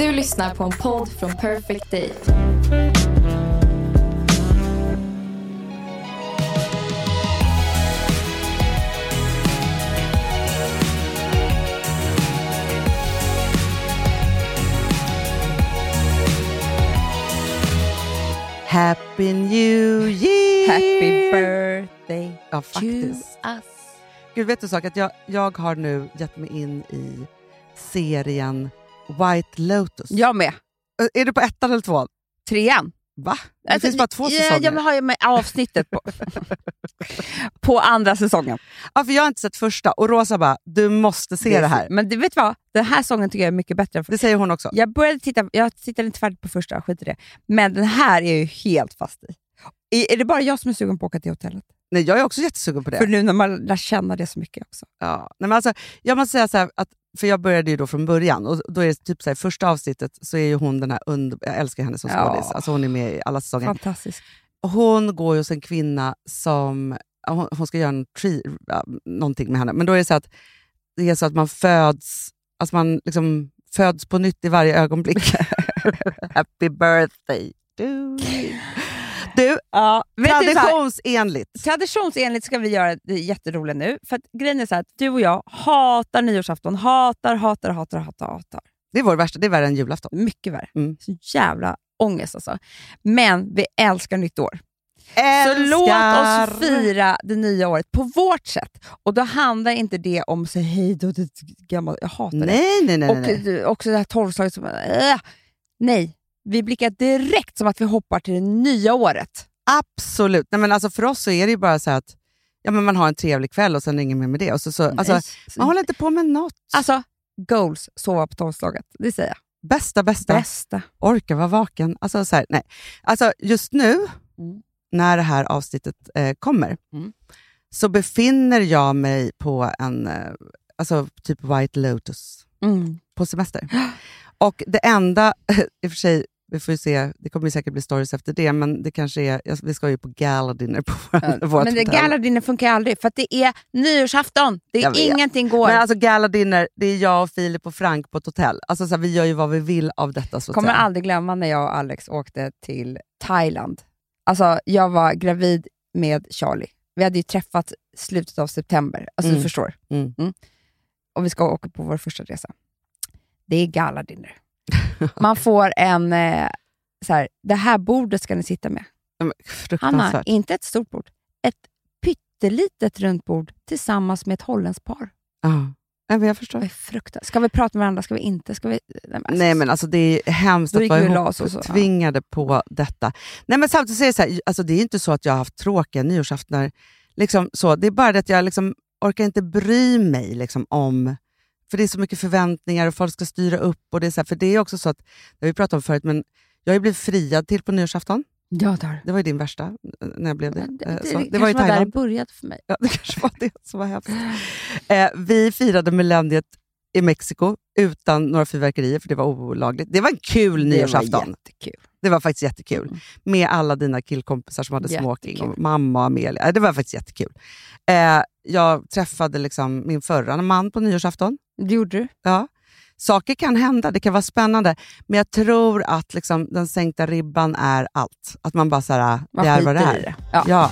Du lyssnar på en podd från Perfect Day. Happy New Year! Happy birthday Ja, to faktiskt. us. Gud, vet du sak? Att jag, jag har nu gett mig in i serien White Lotus. Jag med. Är du på ettan eller tvåan? Trean. Va? Det Alltså, finns bara två ja, säsonger. Jag har ju med avsnittet på, på andra säsongen. Ja, för jag har inte sett första och Rosa bara, du måste se det, här. Men du vet vad? Den här säsongen tycker jag är mycket bättre. Det säger hon också. Jag började titta, jag tittade inte färdigt på första, skit i det. Men den här är jag ju helt fast i. Är, är det bara jag som är sugen på att åka till hotellet? Nej, jag är också jättesugen på det. För nu när man lär känna det så mycket också. Ja. Nej, men alltså, jag måste säga så här, att, för jag började ju då från början och då är det typ så här, första avsnittet så är ju hon den här under, jag älskar henne som Ja. skådis. Alltså hon är med i alla säsonger. Fantastiskt. Hon går ju hos en kvinna som, hon, hon ska göra en ja, någonting med henne, men då är det så att det är så att man föds, alltså man liksom föds på nytt i varje ögonblick. Happy birthday. Du, Ja, vet du, så traditionsenligt. traditionsenligt ska vi göra det jätteroliga nu. För att grejen är så här, att du och jag hatar nyårsafton. Hatar, hatar, hatar, hatar, hatar. Det är vår värsta, det är värre än julafton. Mycket värre. Mm. Så jävla ångest alltså. Men vi älskar nytt år. Så Älskar. låt oss fira det nya året på vårt sätt. Och då handlar inte det om säga hej då ett gammalt... Jag hatar det. Nej, nej, nej. Och nej, nej. också det här tolvslaget som... Äh, nej, vi blickar direkt som att vi hoppar till det nya året. Absolut. Nej, men alltså för oss så är det ju bara så att ja, men man har en trevlig kväll och sen är det inget mer med det. Och så, så, alltså, man håller inte på med något. Alltså, goals, sova på tolvslaget. Det säger jag. bästa, bästa. Bästa. Orka vara vaken. Alltså, så här, nej. alltså just nu, Mm. när det här avsnittet eh, kommer, Mm. så befinner jag mig på en eh, alltså, typ White Lotus Mm. på semester. Och det enda, i och för sig, vi får se, det kommer ju säkert bli stories efter det, men det kanske är, ja, vi ska ju på gala dinner på vår, vårt Men det galadinner funkar aldrig, för det är nyårsafton. Det Jag är ingenting går. Men alltså gala dinner, det är jag, och Filip och Frank på ett hotell. Alltså, så här, vi gör ju vad vi vill av detta. Så kommer säga. aldrig glömma när jag och Alex åkte till Thailand. Alltså, jag var gravid med Charlie. Vi hade ju träffat slutet av september. Alltså, Mm. Du förstår. Mm. Och vi ska åka på vår första resa. Det är galadinner. Man får en... Eh, så här, det här bordet ska ni sitta med. Hanna, inte ett stort bord. Ett pyttelitet runt bord tillsammans med ett holländskt par. Ja. Men jag förstår. är fruktansvärt. Ska vi prata med varandra? Ska vi inte? Ska vi... Nej, men, Nej men alltså det är hemskt att vara så, ja. på detta. Nej men samtidigt är det så här, alltså det är inte så att jag har haft tråkiga nyårsaftnar. Liksom så. Det är bara det att jag liksom orkar inte bry mig liksom om, för det är så mycket förväntningar och folk ska styra upp. Och det är så här, för det är också så att, det har vi pratat om förut, men jag har ju blivit friad till på nyårsafton. Ja, där. Det var ju din värsta, eh, när jag blev det. Det, Eh, det, så. det, det var i var där det Thailand. började för mig. Ja, det kanske var det som var hemskt. Eh, vi firade millenniet i Mexiko utan några fyrverkerier, för det var olagligt. Det var en kul nyårsafton. Det var jättekul. Det var faktiskt jättekul. Mm. Med alla dina killkompisar som hade smoking, Jättekul. och mamma och Amelia. Eh, Det var faktiskt jättekul. Eh, jag träffade liksom min förra man på nyårsafton. Det gjorde du. Ja. Saker kan hända, det kan vara spännande, men jag tror att liksom, den sänkta ribban är allt. Att man bara såhär, Man det är vad det är. det. Ja. Ja.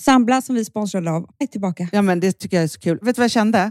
Sambla som vi sponsrade av är tillbaka. Ja, men det tycker jag är så kul. Vet du vad jag kände?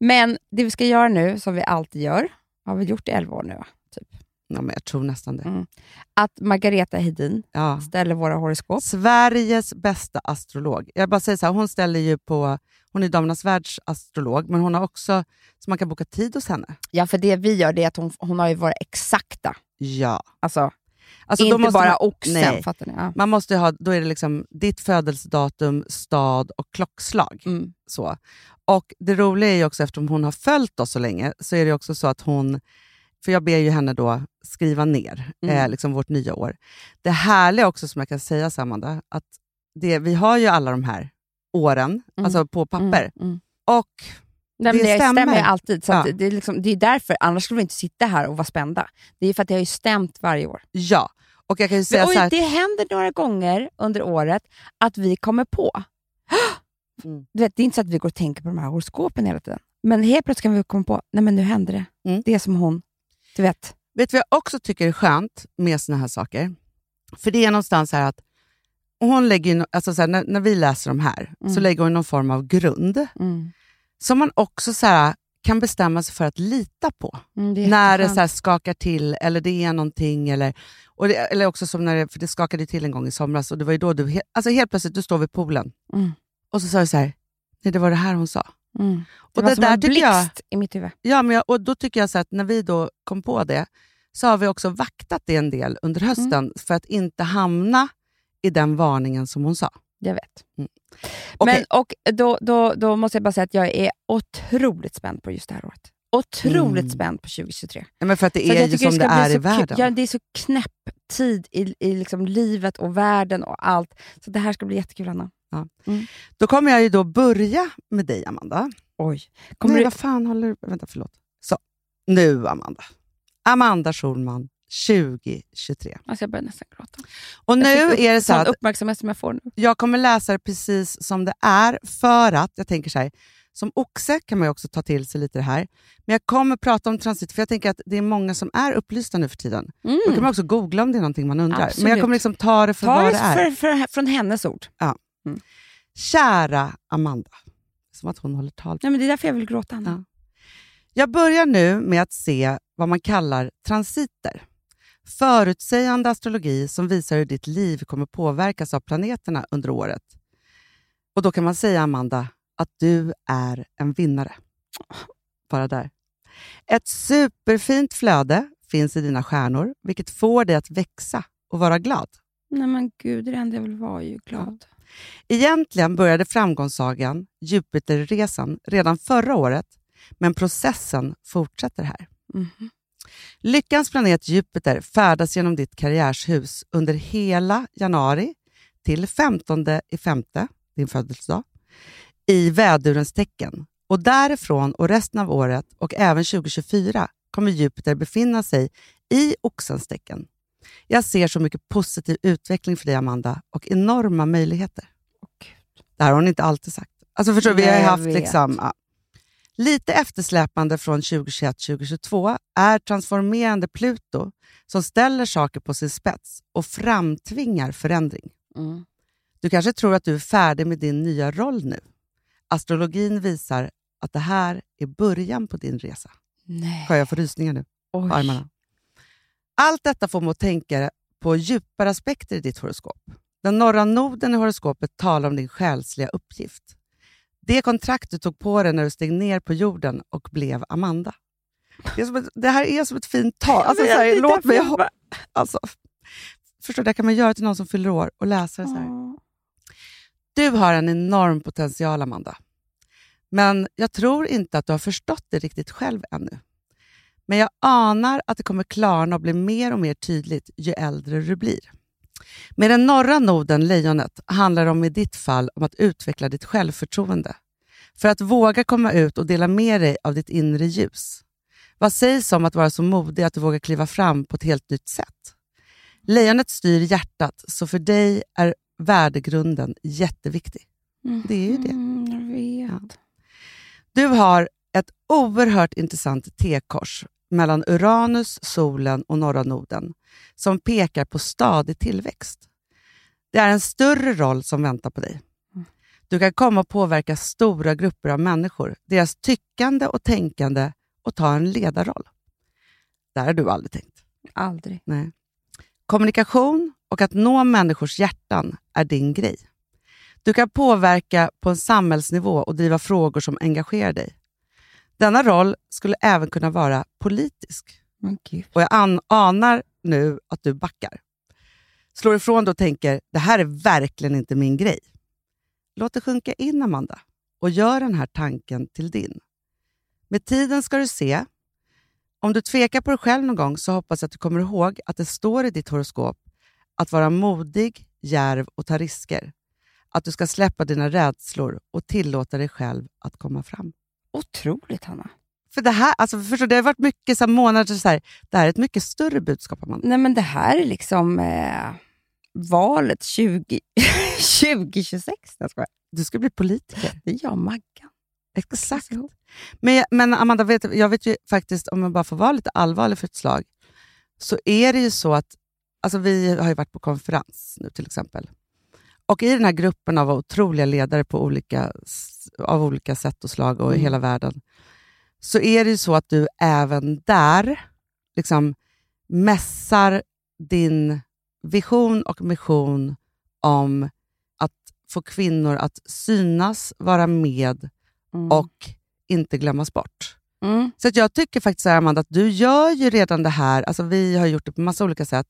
Men det vi ska göra nu, som vi alltid gör, har vi gjort i 11 år nu? Typ. Ja, men jag tror nästan det. Mm. Att Margareta Hedin Ja. ställer våra horoskop. Sveriges bästa astrolog. Jag bara säger så här, hon ställer ju på... Hon är Damernas Världs astrolog, men hon har också... Så man kan boka tid hos henne. Ja, för det vi gör det är att hon, hon har ju våra exakta. Ja. Alltså, Alltså, då inte bara man, oxen, nej. fattar ni? Ja. Man måste ha, då är det liksom ditt födelsedatum, stad och klockslag. Mm. Så. Och Det roliga är ju också, eftersom hon har följt oss så länge, så är det också så att hon... För jag ber ju henne då skriva ner Mm. eh, liksom vårt nya år. Det härliga också som jag kan säga, så, Amanda, att det, vi har ju alla de här åren, alltså på papper. Mm. Mm. Och Nej, men Det det stämmer, stämmer. alltid. Så Ja. det, är liksom, det är därför, annars skulle vi inte sitta här och vara spända. Det är för att det har ju stämt varje år. ja, och jag kan säga Oj, så här, det händer några gånger under året att vi kommer på. Mm. Du vet, det är inte så att vi går och tänker på de här horoskopen hela tiden. Men helt plötsligt kan vi komma på, nej men nu hände det. Mm. Det är som hon. Du vet. Vet du vad jag också tycker är skönt med såna här saker? För det är någonstans så här att hon lägger alltså så här, när, när vi läser de här, så Mm. lägger hon någon form av grund Mm. Som man också så här, kan bestämma sig för att lita på. Mm, det är när det så här skakar till eller det är någonting. Eller, och det, eller också som när det, för det skakade till en gång i somras och det var ju då du, alltså helt plötsligt, du står vid poolen Mm. och så sa du så här, nej det var det här hon sa. Mm. Det Och var det som där en blixt jag- i mitt huvud. Ja, men jag, och då tycker jag så att när vi då kom på det, så har vi också vaktat det en del under hösten Mm. för att inte hamna i den varningen som hon sa. Jag vet. Okej. Men, och då, då, då måste jag bara säga att jag är otroligt spänd på just det här året. Otroligt Mm. spänd på 2023. Ja, men för att det är ju som det bli är i världen. Ja, det är så knäpp tid i, i liksom livet och världen och allt. Så det här ska bli jättekul, Anna. Då kommer jag ju då börja med dig, Amanda. Oj. Kommer Nej, du... vad fan håller du... Vänta, förlåt. Så, nu Amanda. Amanda Schulman, 2023. Alltså jag börjar nästan gråta. Och nu upp- är det så att uppmärksamhet som jag får nu. jag kommer läsa det precis som det är, för att, jag tänker så här, som oxe kan man ju också ta till sig lite det här, men jag kommer prata om transit, för jag tänker att det är många som är upplysta nu för tiden. Mm. Då kan man också googla om det är någonting man undrar. Men jag Absolut. kommer liksom ta det för Ta vad det är. för, för, från hennes ord. Kära Amanda. Som att hon håller tal. Nej, men det är därför jag vill gråta, Anna. Ja. Jag börjar nu med att se vad man kallar transiter. Förutsägande astrologi som visar hur ditt liv kommer påverkas av planeterna under året. Och Då kan man säga, Amanda, att du är en vinnare. Bara där. Ett superfint flöde finns i dina stjärnor, vilket får dig att växa och vara glad. Nej men gud, det enda jag vill vara är ju glad. Egentligen började framgångssagan, Jupiterresan, redan förra året, men processen fortsätter här. Mhm. Lyckans planet Jupiter färdas genom ditt karriärshus under hela januari till 15 i femte, din födelsedag, i vädurens tecken. Och därifrån och resten av året och även 2024 kommer Jupiter befinna sig i oxens tecken. Jag ser så mycket positiv utveckling för dig, Amanda, och enorma möjligheter. Det här har hon inte alltid sagt. Alltså förstår du, vi har Nej, haft liksom, ja. Lite eftersläpande från 2021-2022 är transformerande Pluto som ställer saker på sin spets och framtvingar förändring. Mm. Du kanske tror att du är färdig med din nya roll nu. Astrologin visar att det här är början på din resa. Nej. Jag få rysningar nu Oj. på armarna? Allt detta får mig att tänka på djupare aspekter i ditt horoskop. Den norra noden i horoskopet talar om din själsliga uppgift. Det kontrakt du tog på dig när du steg ner på jorden och blev Amanda. Det, ett, det här är som ett fint tal. Alltså, så här, låt mig ha, alltså, förstår, det här kan man göra till någon som fyller år och läsa det så här. Du har en enorm potential, Amanda. Men jag tror inte att du har förstått det riktigt själv ännu. Men jag anar att det kommer klarna och bli mer och mer tydligt ju äldre du blir. Med den norra noden, lejonet, handlar det om i ditt fall om att utveckla ditt självförtroende. För att våga komma ut och dela med dig av ditt inre ljus. Vad sägs om att vara så modig att du vågar kliva fram på ett helt nytt sätt? Lejonet styr hjärtat, så för dig är värdegrunden jätteviktig. Det är ju det. Mm, jag vet. Du har ett oerhört intressant T-kors mellan Uranus, solen och norra noden som pekar på stadig tillväxt. Det är en större roll som väntar på dig. Du kan komma att påverka stora grupper av människor, deras tyckande och tänkande och ta en ledarroll. Det här har du aldrig tänkt. Aldrig. Nej. Kommunikation och att nå människors hjärtan är din grej. Du kan påverka på en samhällsnivå och driva frågor som engagerar dig. Denna roll skulle även kunna vara politisk. Gud. Och jag an- anar nu att du backar. Slår ifrån dig och tänker, det här är verkligen inte min grej. Låt det sjunka in, Amanda, och gör den här tanken till din. Med tiden ska du se. Om du tvekar på dig själv någon gång så hoppas jag att du kommer ihåg att det står i ditt horoskop att vara modig, djärv och ta risker. Att du ska släppa dina rädslor och tillåta dig själv att komma fram. Otroligt, Hanna. För det här, alltså förstår, det har varit mycket så månader så här, det här är ett mycket större budskap, Amanda. Nej, men det här är liksom eh, valet 20, 2026. Jag skojar. Du ska bli politiker. Det är jag och Maggan. Exakt. Men, men Amanda, vet, jag vet ju faktiskt, om jag bara får vara lite allvarlig för ett slag, så är det ju så att alltså vi har ju varit på konferens nu till exempel. Och i den här gruppen av otroliga ledare på olika, av olika sätt och slag och i Mm. hela världen, så är det ju så att du även där liksom mässar din vision och mission om att få kvinnor att synas, vara med Mm. och inte glömmas bort. Mm. Så att jag tycker faktiskt, här, Amanda, att du gör ju redan det här. Alltså vi har gjort det på massa olika sätt.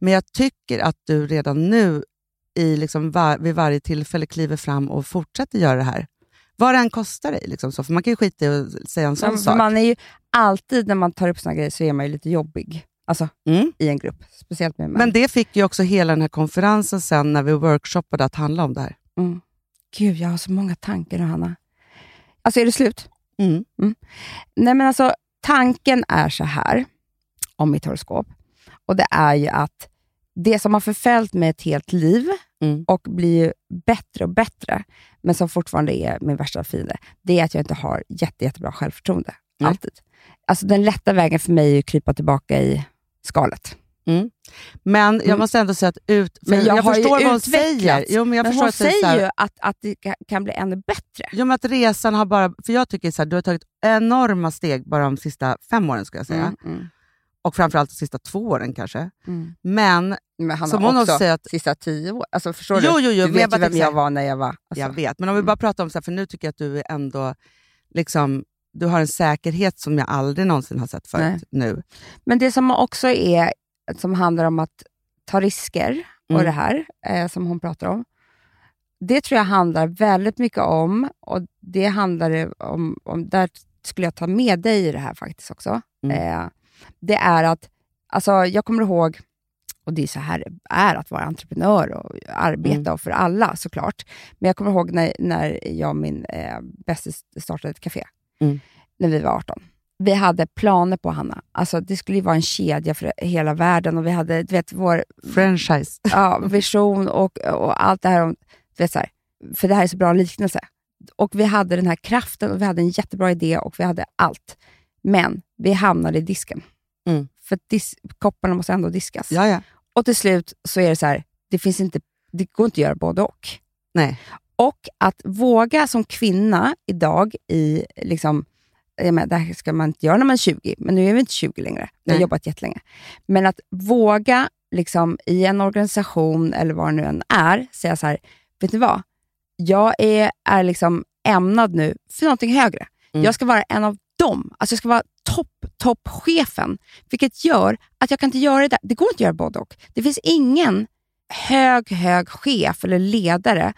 Men jag tycker att du redan nu i liksom var, vid varje tillfälle kliver fram och fortsätter göra det här. Vad det än kostar dig. Liksom så. För man kan ju skita i att säga en sån sak. Man är ju alltid, när man tar upp såna grejer, så är man ju lite jobbig. Alltså, Mm. i en grupp. Speciellt med män. Men det fick ju också hela den här konferensen sen när vi workshoppade att handla om det här. Mm. Gud, jag har så många tankar nu, Hanna. Alltså, är det slut? Mm. Nej, men alltså, tanken är så här, om mitt horoskop. Och det är ju att det som har förföljt mig ett helt liv Mm. och blir bättre och bättre, men som fortfarande är min värsta fiende, det är att jag inte har jätte, jättebra självförtroende. Nej. Alltid. Alltså den lätta vägen för mig är att krypa tillbaka i skalet. Mm. Men jag Mm. måste ändå säga att ut, för Men jag ju förstår vad hon säger. Jo, men jag men förstår hon säger här- ju att, att det ka- kan bli ännu bättre. Jo, men att resan har bara... För jag tycker så här, du har tagit enorma steg bara de sista fem åren, ska jag säga. Mm, mm, Och framförallt de sista två åren kanske. mm. Men, Men han som hon också säger att... sista tio år. Alltså, förstår Jo, du? jo, jo, du vet ju vem jag var när jag var... Alltså. Jag vet, men om vi Mm. bara pratar om så här, för nu tycker jag att du är ändå... Liksom, du har en säkerhet som jag aldrig någonsin har sett förut Nej. nu. Men det som också är, som handlar om att ta risker och Mm. det här eh, som hon pratar om. Det tror jag handlar väldigt mycket om, och det handlar om, om där skulle jag ta med dig i det här faktiskt också. Mm. Eh, det är att, alltså jag kommer ihåg, och det är så här det är att vara entreprenör och arbeta Mm. och för alla såklart. Men jag kommer ihåg när, när jag och min eh, bästis startade ett café, Mm. när vi var 18. Vi hade planer på Hanna. Alltså, det skulle ju vara en kedja för hela världen och vi hade du vet, vår Franchise. ja, vision och, och allt det här. Om, du vet, så här. För det här är så bra liknelse. Och vi hade den här kraften och vi hade en jättebra idé och vi hade allt. Men vi hamnade i disken. Mm. För dis- kopparna måste ändå diskas. Ja, ja. Och till slut så är det så här, det, finns inte, det går inte att göra både och. Nej. Och att våga som kvinna idag i, liksom, jag menar, det här ska man inte göra när man är 20, men nu är vi inte 20 längre. Jag har Nej. jobbat jättelänge. Men att våga liksom, i en organisation eller vad det nu än är, säga så här, vet ni vad? Jag är, är liksom ämnad nu för någonting högre. Mm. Jag ska vara en av dem. Alltså jag ska vara topp, toppchefen. Vilket gör att jag kan inte göra det där. Det går inte att göra både och. Det finns ingen hög, hög chef eller ledare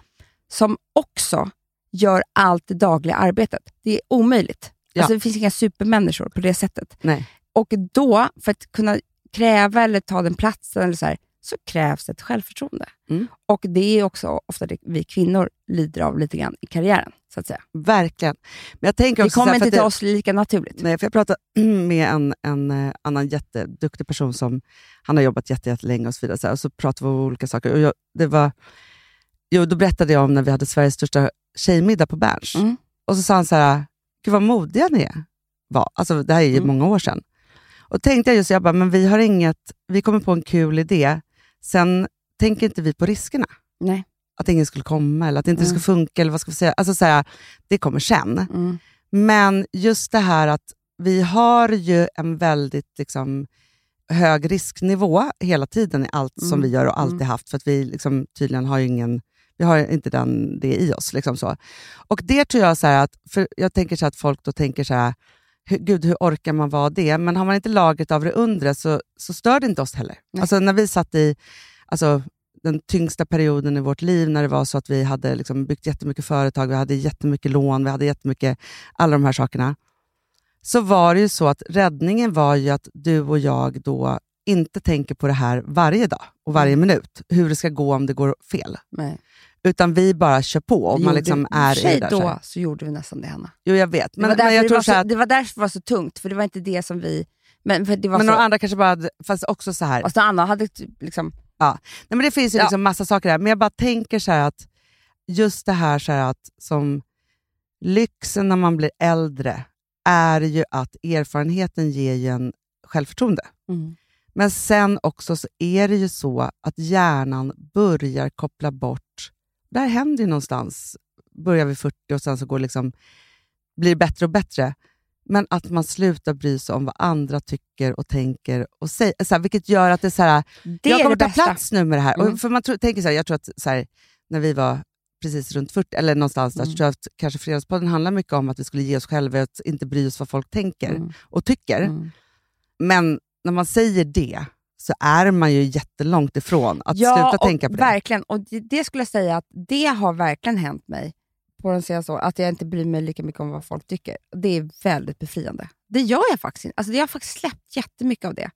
som också gör allt det dagliga arbetet. Det är omöjligt. Ja. Alltså det finns inga supermänniskor på det sättet. Nej. Och då, för att kunna kräva eller ta den platsen, eller så, här, så krävs ett självförtroende. Mm. Och det är också ofta det vi kvinnor lider av lite grann i karriären. så att säga. Verkligen. Men jag tänker Det också så kommer inte till det- oss lika naturligt. Nej, för jag pratade med en, en eh, annan jätteduktig person som han har jobbat jätte, jättelänge och så vidare. Så här, och så pratade vi om olika saker. Och jag, det var, jo, då berättade jag om när vi hade Sveriges största tjejmiddag på Berns. Mm. Och så sa han så här, gud vad modiga ni är. Var. Alltså, det här är ju Mm. många år sedan. Och tänkte jag just, jag bara, men vi har inget, vi kommer på en kul idé. Sen tänker inte vi på riskerna. Nej. Att ingen skulle komma eller att det inte Mm. skulle funka. Eller vad ska vi säga? Alltså, så här, det kommer sen. Mm. Men just det här att vi har ju en väldigt liksom, hög risknivå hela tiden i allt som Mm. vi gör och alltid Mm. haft. För att vi liksom, tydligen har ju ingen, vi har inte den, det i oss. Liksom så. Och det tror jag, så här att, för jag tänker så att folk då tänker så här, hur, gud hur orkar man vara det? Men har man inte lagret av det undre så, så stör det inte oss heller. Nej. Alltså när vi satt i alltså, den tyngsta perioden i vårt liv, när det var så att vi hade liksom byggt jättemycket företag, vi hade jättemycket lån, vi hade jättemycket, alla de här sakerna. Så var det ju så att räddningen var ju att du och jag då inte tänker på det här varje dag och varje minut, hur det ska gå om det går fel. Nej. Utan vi bara kör på och Vi man liksom är i det så Då här. så gjorde vi nästan det, Hanna. Jo, jag vet. Det, Men, var därför men jag det, var så så, att, det var därför det var så tungt, för det var inte det som vi... Men, för det var men så, några andra kanske bara, hade- fast också så här. Några andra hade typ liksom... Nej, men det finns ju Ja. liksom massa saker där, men jag bara tänker så här att just det här, så här att som lyxen när man blir äldre är ju att erfarenheten ger ju en självförtroende. Men sen också så är det ju så att hjärnan börjar koppla bort, där händer ju någonstans, börjar vi 40 och sen så går liksom, blir det bättre och bättre. Men att man slutar bry sig om vad andra tycker och tänker och säger, så här, vilket gör att det är så här, Det jag kommer ta bästa. plats nu med det här. Mm. Och för man tror, tänker så här, jag tror att så här, när vi var precis runt 40, eller någonstans där, Mm. så tror jag att kanske Fredagspodden handlar mycket om att vi skulle ge oss själva att inte bry oss vad folk tänker Mm. och tycker. Mm. Men när man säger det så är man ju jättelångt ifrån att ja, sluta tänka på det. verkligen. Och det, det skulle jag säga att det har verkligen hänt mig på de senaste åren, att jag inte bryr mig lika mycket om vad folk tycker. Det är väldigt befriande. Det gör jag faktiskt inte. Alltså, jag har faktiskt släppt jättemycket av det.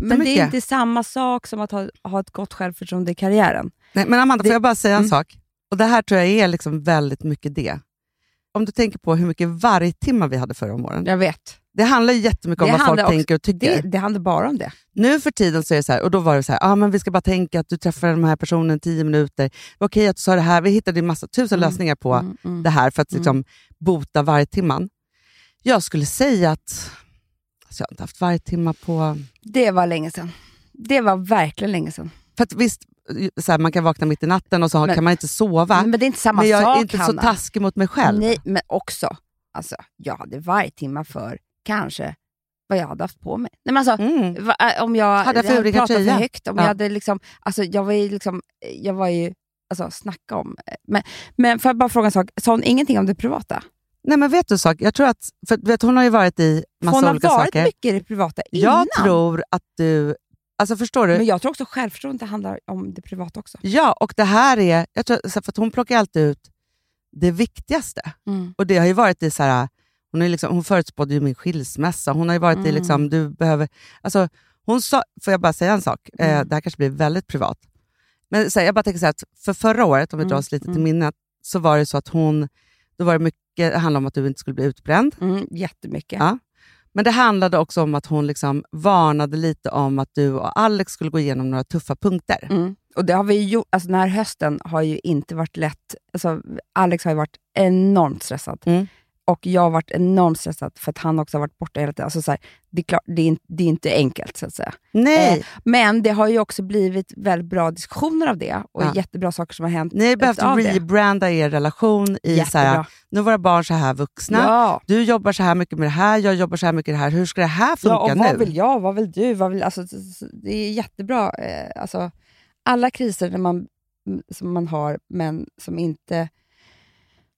Men det är inte samma sak som att ha, ha ett gott självförtroende i karriären. Nej, men Amanda, Det- får jag bara säga en Mm. sak? Och Det här tror jag är liksom väldigt mycket det. Om du tänker på hur mycket vargtimmar vi hade förra om åren. Jag vet. Det handlar ju jättemycket om Det vad folk också- tänker och tycker. Det, det handlar bara om det. Nu för tiden så är det så här, och då var det så här, ah, men vi ska bara tänka att du träffar den här personen tio minuter. Det var okej att du sa det här. Vi hittade massa, tusen Mm. lösningar på Mm, mm. det här för att Mm. liksom, bota vargtimman. Jag skulle säga att alltså, jag har inte haft vargtimmar på... Det var länge sedan. Det var verkligen länge sedan. För att visst, så här, man kan vakna mitt i natten och så Men- kan man inte sova. Men det är inte samma men jag sak, är inte Hanna. så taskig mot mig själv. Nej, men också, alltså, jag hade varje timme för kanske vad jag hade haft på mig. Nej, men alltså, Mm. va, äh, om jag Hade jag för olika pratat för tröja? högt, om Ja. jag hade liksom, alltså, jag var ju liksom, jag var ju, alltså snacka om. Men, men får jag bara fråga en sak, sa hon ingenting om det privata? Nej men vet du sak? Jag tror att, för vet, hon har ju varit i För massa hon har olika varit saker. mycket i det privata innan. Jag tror att du Alltså förstår du? Men jag tror också självförtroende handlar om det privata också. Ja, och det här är... Jag tror, för hon plockar alltid ut det viktigaste. Mm. Och det har ju varit i så här, hon, är liksom, hon förutspådde ju min skilsmässa. Hon har ju varit i Mm. liksom, du behöver... Alltså, hon sa, får jag bara säga en sak? Eh, Mm. det här kanske blir väldigt privat. Men så här, jag bara tänker så här, att för förra året, om vi drar Mm, oss lite till mm. minnet, så var det så att hon... Då var det mycket, det handlade om att du inte skulle bli utbränd. Mm, jättemycket. Ja. Men det handlade också om att hon liksom varnade lite om att du och Alex skulle gå igenom några tuffa punkter. Mm. Och det har vi gjort, alltså den här hösten har ju inte varit lätt. Alltså, Alex har ju varit enormt stressad. Mm. Och jag har varit enormt stressad för att han också har varit borta hela tiden. Alltså, så här, det, är klart, det, är inte, det är inte enkelt så att säga. Nej, Eh, men det har ju också blivit väldigt bra diskussioner av det och Ja. jättebra saker som har hänt ni har behövt rebranda er relation i så här, nu är våra barn så här vuxna, Ja. du jobbar så här mycket med det här, jag jobbar så här mycket med det här. Hur ska det här funka Ja, och vad nu? vill jag? Vad vill du? Vad vill, alltså, det är jättebra. Eh, alltså, alla kriser när man, som man har, men som inte,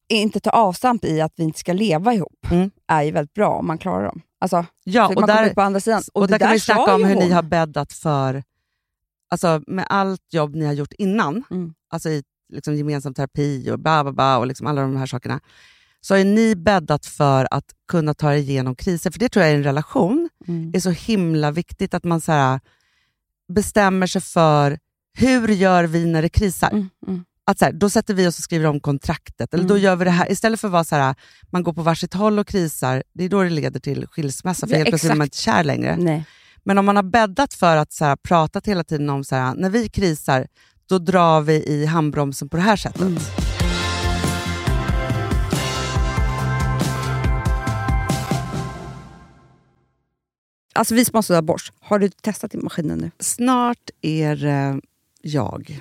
inte tar avstamp i att vi inte ska leva ihop, Mm. är ju väldigt bra om man klarar dem. Alltså, ja, och man där, på andra sidan. och det där kan vi snacka om hur ni hon. har bäddat för, alltså med allt jobb ni har gjort innan, Mm. alltså i liksom gemensam terapi och bla bla bla och liksom alla de här sakerna, så har ni bäddat för att kunna ta er igenom kriser. För det tror jag i en relation Mm. är så himla viktigt att man så här, bestämmer sig för hur gör vi när det krisar? Mm, mm. Att så här, då sätter vi oss och skriver om kontraktet. Eller då Mm. gör vi det här. Istället för att vara så här, man går på varsitt håll och krisar, det är då det leder till skilsmässa. För Ja, helt plötsligt är man inte kär längre. Nej. Men om man har bäddat för att så här, pratat hela tiden om så här, när vi krisar, då drar vi i handbromsen på det här sättet. Mm. Alltså vi sponsrar av Bosch. Har du testat i maskinen nu? Snart är det jag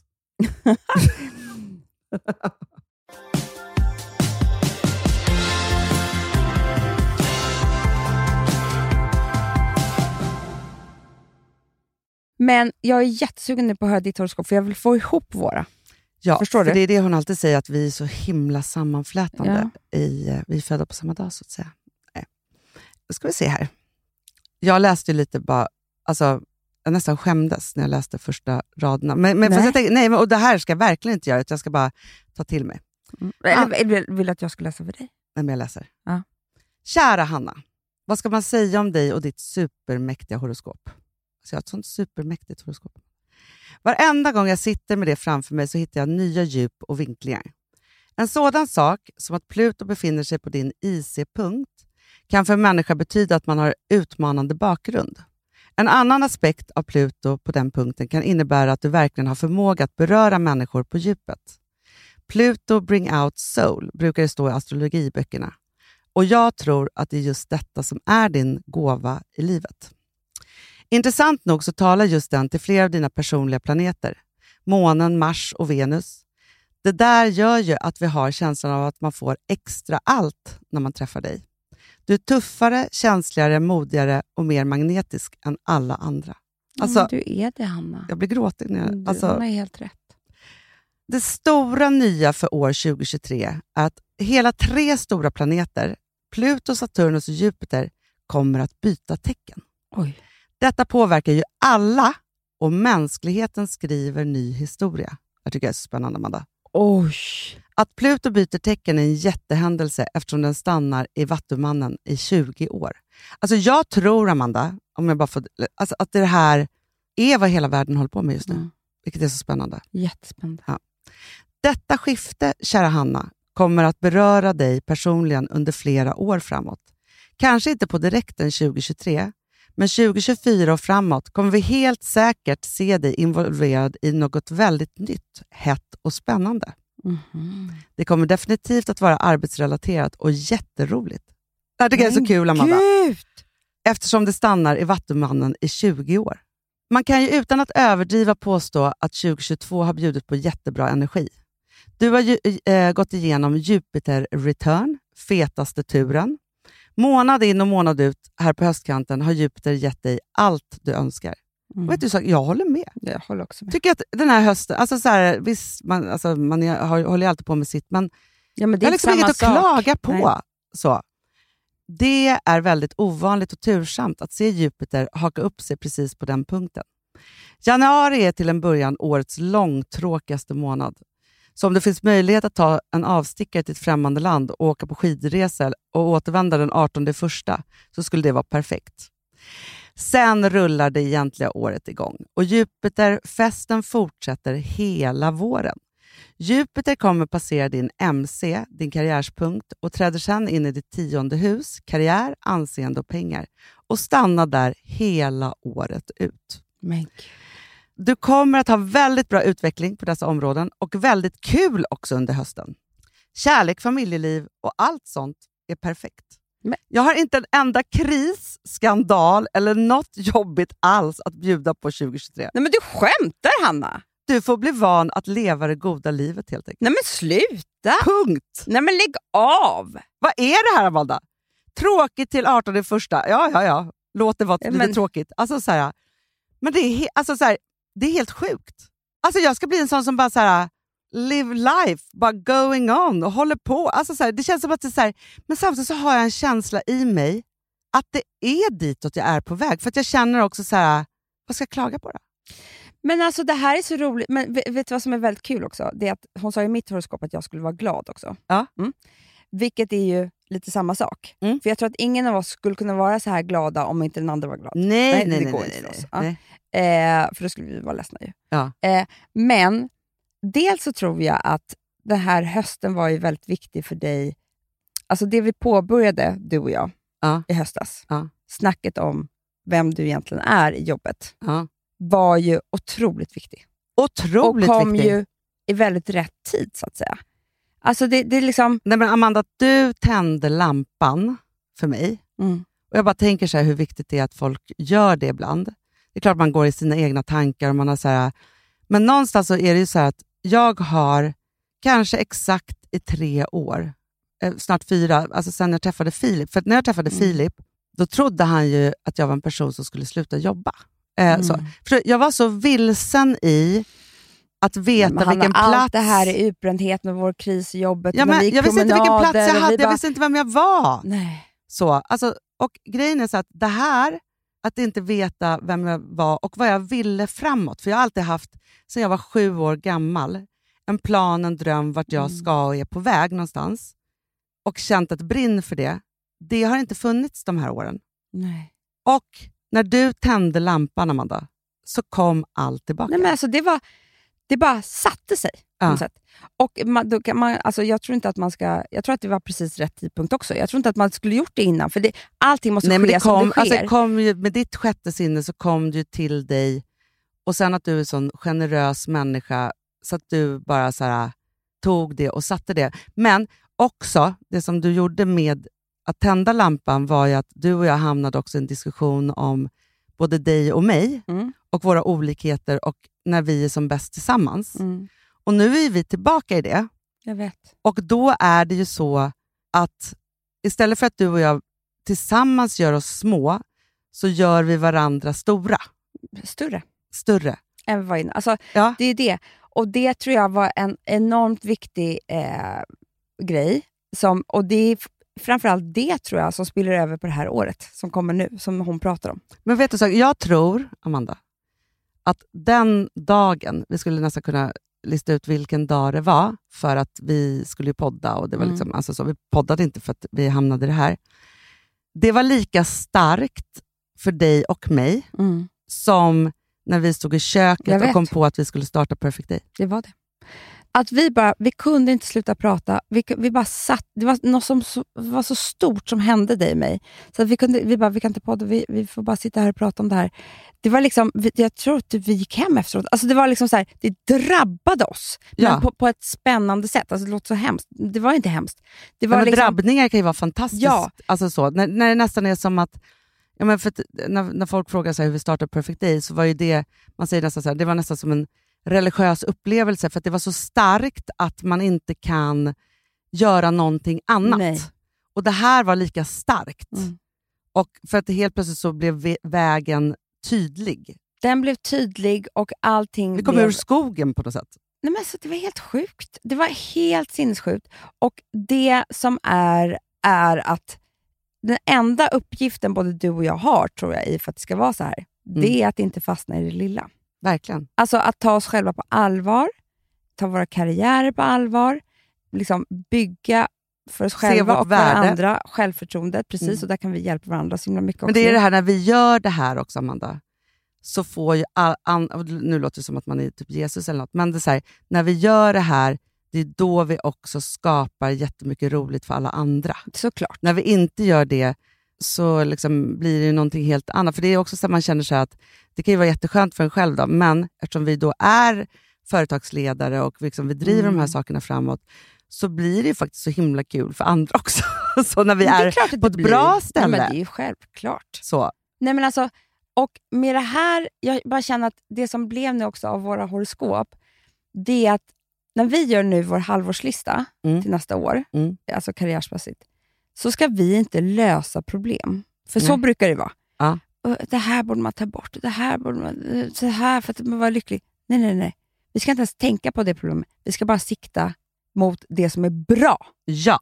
Men jag är jättesugen nu på att höra ditt horoskop, för jag vill få ihop våra. Ja, Förstår för du? det är det hon alltid säger, att vi är så himla sammanflätande. I, eh, vi är födda på samma dag, så att säga. Nej. Då ska vi se här. Jag läste lite bara, alltså, jag nästan skämdes när jag läste första raderna. Men, men, Nej. jag tänkte, nej, och det här ska jag verkligen inte göra, utan jag ska bara ta till mig. Eller eller vill du att jag ska läsa för dig? Nej, men jag läser. Ja. Kära Hanna, vad ska man säga om dig och ditt supermäktiga horoskop? Alltså jag har ett sånt supermäktigt horoskop. Varenda gång jag sitter med det framför mig så hittar jag nya djup och vinklingar. En sådan sak som att Pluto befinner sig på din IC-punkt kan för en människa betyda att man har utmanande bakgrund. En annan aspekt av Pluto på den punkten kan innebära att du verkligen har förmåga att beröra människor på djupet. Pluto bring out soul brukar det stå i astrologiböckerna. Och jag tror att det är just detta som är din gåva i livet. Intressant nog så talar just den till flera av dina personliga planeter. Månen, Mars och Venus. Det där gör ju att vi har känslan av att man får extra allt när man träffar dig. Du är tuffare, känsligare, modigare och mer magnetisk än alla andra. Alltså, Mm, du är det, Hanna. jag blir gråtig när jag... Du, Alltså, helt rätt. det stora nya för år 2023 är att hela tre stora planeter, Pluto, Saturnus och Jupiter, kommer att byta tecken. Oj. Detta påverkar ju alla och mänskligheten skriver ny historia. Jag tycker det är så spännande, Amanda. Oj. Att Pluto byter tecken är en jättehändelse eftersom den stannar i Vattumannen i 20 år. Alltså jag tror, Amanda, om jag bara får, alltså att det här är vad hela världen håller på med just nu. Mm. Vilket är så spännande. Jättespännande. Detta skifte, kära Hanna, kommer att beröra dig personligen under flera år framåt. Kanske inte på direkten 2023, men 2024 och framåt kommer vi helt säkert se dig involverad i något väldigt nytt, hett och spännande. Mhm. Det kommer definitivt att vara arbetsrelaterat och jätteroligt. Det här tycker jag är så kul, Amanda. Gud! Eftersom det stannar i Vattumannen i 20 år. Man kan ju utan att överdriva påstå att 2022 har bjudit på jättebra energi. Du har ju, eh, gått igenom Jupiter Return, fetaste turen. Månad in och månad ut här på höstkanten har Jupiter gett dig allt du önskar. Mm. Vet du, så, jag håller med. Jag håller också med. Tycker att den här hösten, alltså så här, visst, man, alltså, man har, håller ju alltid på med sitt, men Ja, men det jag är har liksom inget att sak. klaga på. Nej. Så. Det är väldigt ovanligt och tursamt att se Jupiter haka upp sig precis på den punkten. Januari är till en början årets långtråkigaste månad. Så om det finns möjlighet att ta en avstickare till ett främmande land och åka på skidresa och återvända den 18 första så skulle det vara perfekt. Sen rullar det egentliga året igång och Jupiterfesten fortsätter hela våren. Jupiter kommer passera din MC, din karriärspunkt, och träder sedan in i ditt tionde hus, karriär, anseende och pengar, och stannar där hela året ut. Men gud. Du kommer att ha väldigt bra utveckling på dessa områden och väldigt kul också under hösten. Kärlek, familjeliv och allt sånt är perfekt. Men- Jag har inte en enda kris, skandal eller något jobbigt alls att bjuda på 2023. Nej men du skämtar Hanna! Du får bli van att leva det goda livet helt enkelt. Nej men sluta! Punkt! Nej men lägg av! Vad är det här Amanda? Tråkigt till 18 första. Ja, ja, ja. Låt det vara Ja, lite men- tråkigt. Alltså, så här, men det är, alltså, så här, det är helt sjukt. Alltså, jag ska bli en sån som bara så här, live life, bara going on och håller på. Alltså så här, det känns som att det är så här, men samtidigt så har jag en känsla i mig att det är ditåt jag är på väg. För att jag känner också så här, vad ska jag klaga på då? Men alltså det här är så roligt. Men vet vet du vad som är väldigt kul också? Det är att hon sa i mitt horoskop att jag skulle vara glad också. Ja. Mm. Vilket är ju lite samma sak. Mm. För jag tror att ingen av oss skulle kunna vara så här glada om inte den andra var glad. Nej, Nej, nej. Ja. Eh, för då skulle vi vara ledsna ju. Ja. Eh, men dels så tror jag att den här hösten var ju väldigt viktig för dig. Alltså det vi påbörjade, du och jag, Ja. i höstas. Ja. Snacket om vem du egentligen är i jobbet Ja. var ju otroligt viktig. Otroligt och kom viktig. ju i väldigt rätt tid, så att säga. Alltså det, det är liksom... Nej, men Amanda, du tände lampan för mig. Mm. Och Jag bara tänker så här hur viktigt det är att folk gör det ibland. Det är klart man går i sina egna tankar. Och man har så här, men någonstans så är det ju så att jag har kanske exakt i tre år, eh, snart fyra, alltså sen jag träffade Filip. För när jag träffade Mm. Filip, då trodde han ju att jag var en person som skulle sluta jobba. Eh, Mm. så. För jag var så vilsen i att veta Men vilken allt plats... det här är utbrändhet med vår kris i jobbet. Ja, men jag visste inte vilken plats jag hade, vi jag bara- visste inte vem jag var. Nej. Så, alltså, och grejen är så att det här, att inte veta vem jag var och vad jag ville framåt, för jag har alltid haft, sedan jag var sju år gammal, en plan, en dröm vart jag Mm. ska och är på väg någonstans och känt ett brinn för det. Det har inte funnits de här åren. Nej. Och när du tände lampan, Amanda, så kom allt tillbaka. Nej, men alltså det, var, det bara satte sig. Ja. Och man, då kan man, alltså jag tror inte att man ska... Jag tror att det var precis rätt tidpunkt också. Jag tror inte att man skulle gjort det innan, för det, allting måste Nej, men ske det som kom, det sker. alltså, det kom ju, med ditt sjätte sinne så kom det ju till dig och sen att du är en sån generös människa så att du bara så här, tog det och satte det. Men också, det som du gjorde med att tända lampan var ju att du och jag hamnade också i en diskussion om både dig och mig Mm. och våra olikheter och när vi är som bäst tillsammans. Mm. Och nu är vi tillbaka i det. Jag vet. Och då är det ju så att istället för att du och jag tillsammans gör oss små, så gör vi varandra stora, Större större. än var innan. Alltså, Ja. Det är det. Och det tror jag var en enormt viktig eh, grej. Som, och det är framförallt det tror jag som spiller över på det här året som kommer nu, som hon pratar om. Men vet du, så, jag tror, Amanda, att den dagen, vi skulle nästan kunna lista ut vilken dag det var, för att vi skulle podda och det var Mm. liksom, alltså så, vi poddade inte för att vi hamnade i det här. Det var lika starkt för dig och mig som när vi stod i köket och kom på att vi skulle starta Perfect Day. Det var det. Att vi bara, vi kunde inte sluta prata. Vi, vi bara satt, det var något som så, var så stort som hände dig och mig. Så vi, kunde, vi bara, vi kan inte podda, vi, vi får bara sitta här och prata om det här. Det var liksom, jag tror att vi gick hem efteråt. Alltså det var liksom så här, det drabbade oss. Men Ja. på, på ett spännande sätt. Alltså det låter så hemskt. Det var inte hemskt. Det var Men liksom, Drabbningar kan ju vara fantastiskt. Ja. Alltså så, när, när det nästan är som att, ja men för när, när folk frågar sig hur vi startar Perfect Day, så var ju det, man säger nästan så här, det var nästan som en religiös upplevelse, för att det var så starkt att man inte kan göra någonting annat. Nej. Och det här var lika starkt. Mm. Och för att helt plötsligt så blev vägen tydlig. Den blev tydlig och allting Vi kom blev... ur skogen på något sätt. Nej, men alltså, det var helt sjukt. Det var helt sinnessjukt. Och det som är, är att den enda uppgiften både du och jag har, tror jag, i för att det ska vara så här, Mm. det är att inte fastna i det lilla. Verkligen. Alltså att ta oss själva på allvar, ta våra karriärer på allvar, liksom bygga för oss själva och värde. varandra, självförtroendet. Precis, Mm. och där kan vi hjälpa varandra så himla mycket Men det är det här, när vi gör det här också, Amanda, så får ju all, an, nu låter det som att man är typ Jesus eller något, men det är så här, när vi gör det här, det är då vi också skapar jättemycket roligt för alla andra. Såklart. När vi inte gör det så liksom blir det någonting helt annat. För det är också så att man känner sig att det kan ju vara jätteskönt för en själv, då, men eftersom vi då är företagsledare och liksom vi driver Mm. de här sakerna framåt, så blir det ju faktiskt så himla kul för andra också. så när vi är, att på ett blir. bra Ja, ställe. men det är ju självklart. så. Nej men alltså, och med det här, jag bara känner att det som blev nu också av våra horoskop, det är att när vi gör nu vår halvårslista Mm. till nästa år, Mm. alltså karriärsmässigt, så ska vi inte lösa problem. För så Nej. brukar det vara. Det här borde man ta bort, det här borde man, så här för att man var lycklig. Nej, nej, nej. Vi ska inte ens tänka på det problemet. Vi ska bara sikta mot det som är bra. Ja,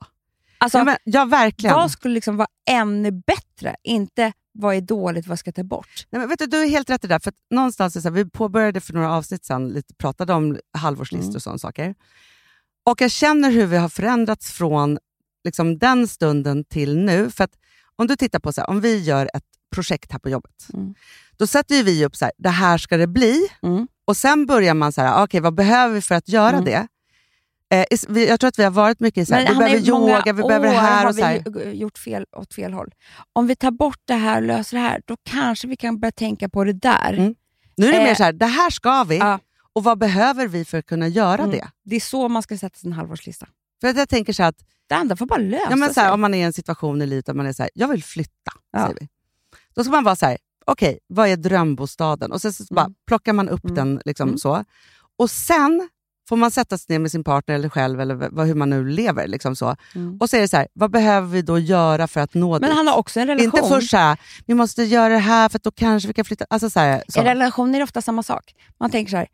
Alltså, ja, men, ja verkligen. vad skulle liksom vara ännu bättre? Inte vad är dåligt, vad ska jag ta bort? Nej, men vet du, du är helt rätt i det där. För att någonstans så här, vi påbörjade för några avsnitt sedan, lite, pratade om halvårslistor Mm. och sådana saker. Och jag känner hur vi har förändrats från liksom, den stunden till nu. För att om du tittar på, så här, om vi gör ett projekt här på jobbet. Mm. Då sätter vi upp så här, det här ska det bli. Mm. Och sen börjar man så här, okej vad behöver vi för att göra Mm. det? Eh, vi, jag tror att vi har varit mycket så här, vi behöver yoga, vi behöver det här har och så här. vi ju- gjort fel åt fel håll. Om vi tar bort det här och löser det här, då kanske vi kan börja tänka på det där. Mm. Nu är det Eh, mer så här, det här ska vi. ja. Och vad behöver vi för att kunna göra Mm. det? Det är så man ska sätta sin halvårslista. För att jag tänker så att Det andra får bara lösa Ja, men så här, sig. om man är i en situation i livet där man är så här, jag vill flytta. Ja. Säger vi. Då ska man vara så här, okej, vad är drömbostaden? Och sen så bara plockar man upp Mm. den liksom Mm. så. Och sen får man sätta sig ner med sin partner eller själv, eller vad, hur man nu lever. Liksom så. Mm. Och så är det så här, vad behöver vi då göra för att nå Men dit? han har också en relation. Inte först så här, vi måste göra det här för att då kanske vi kan flytta. Alltså så här, så. I relationer är det ofta samma sak. Man tänker så här,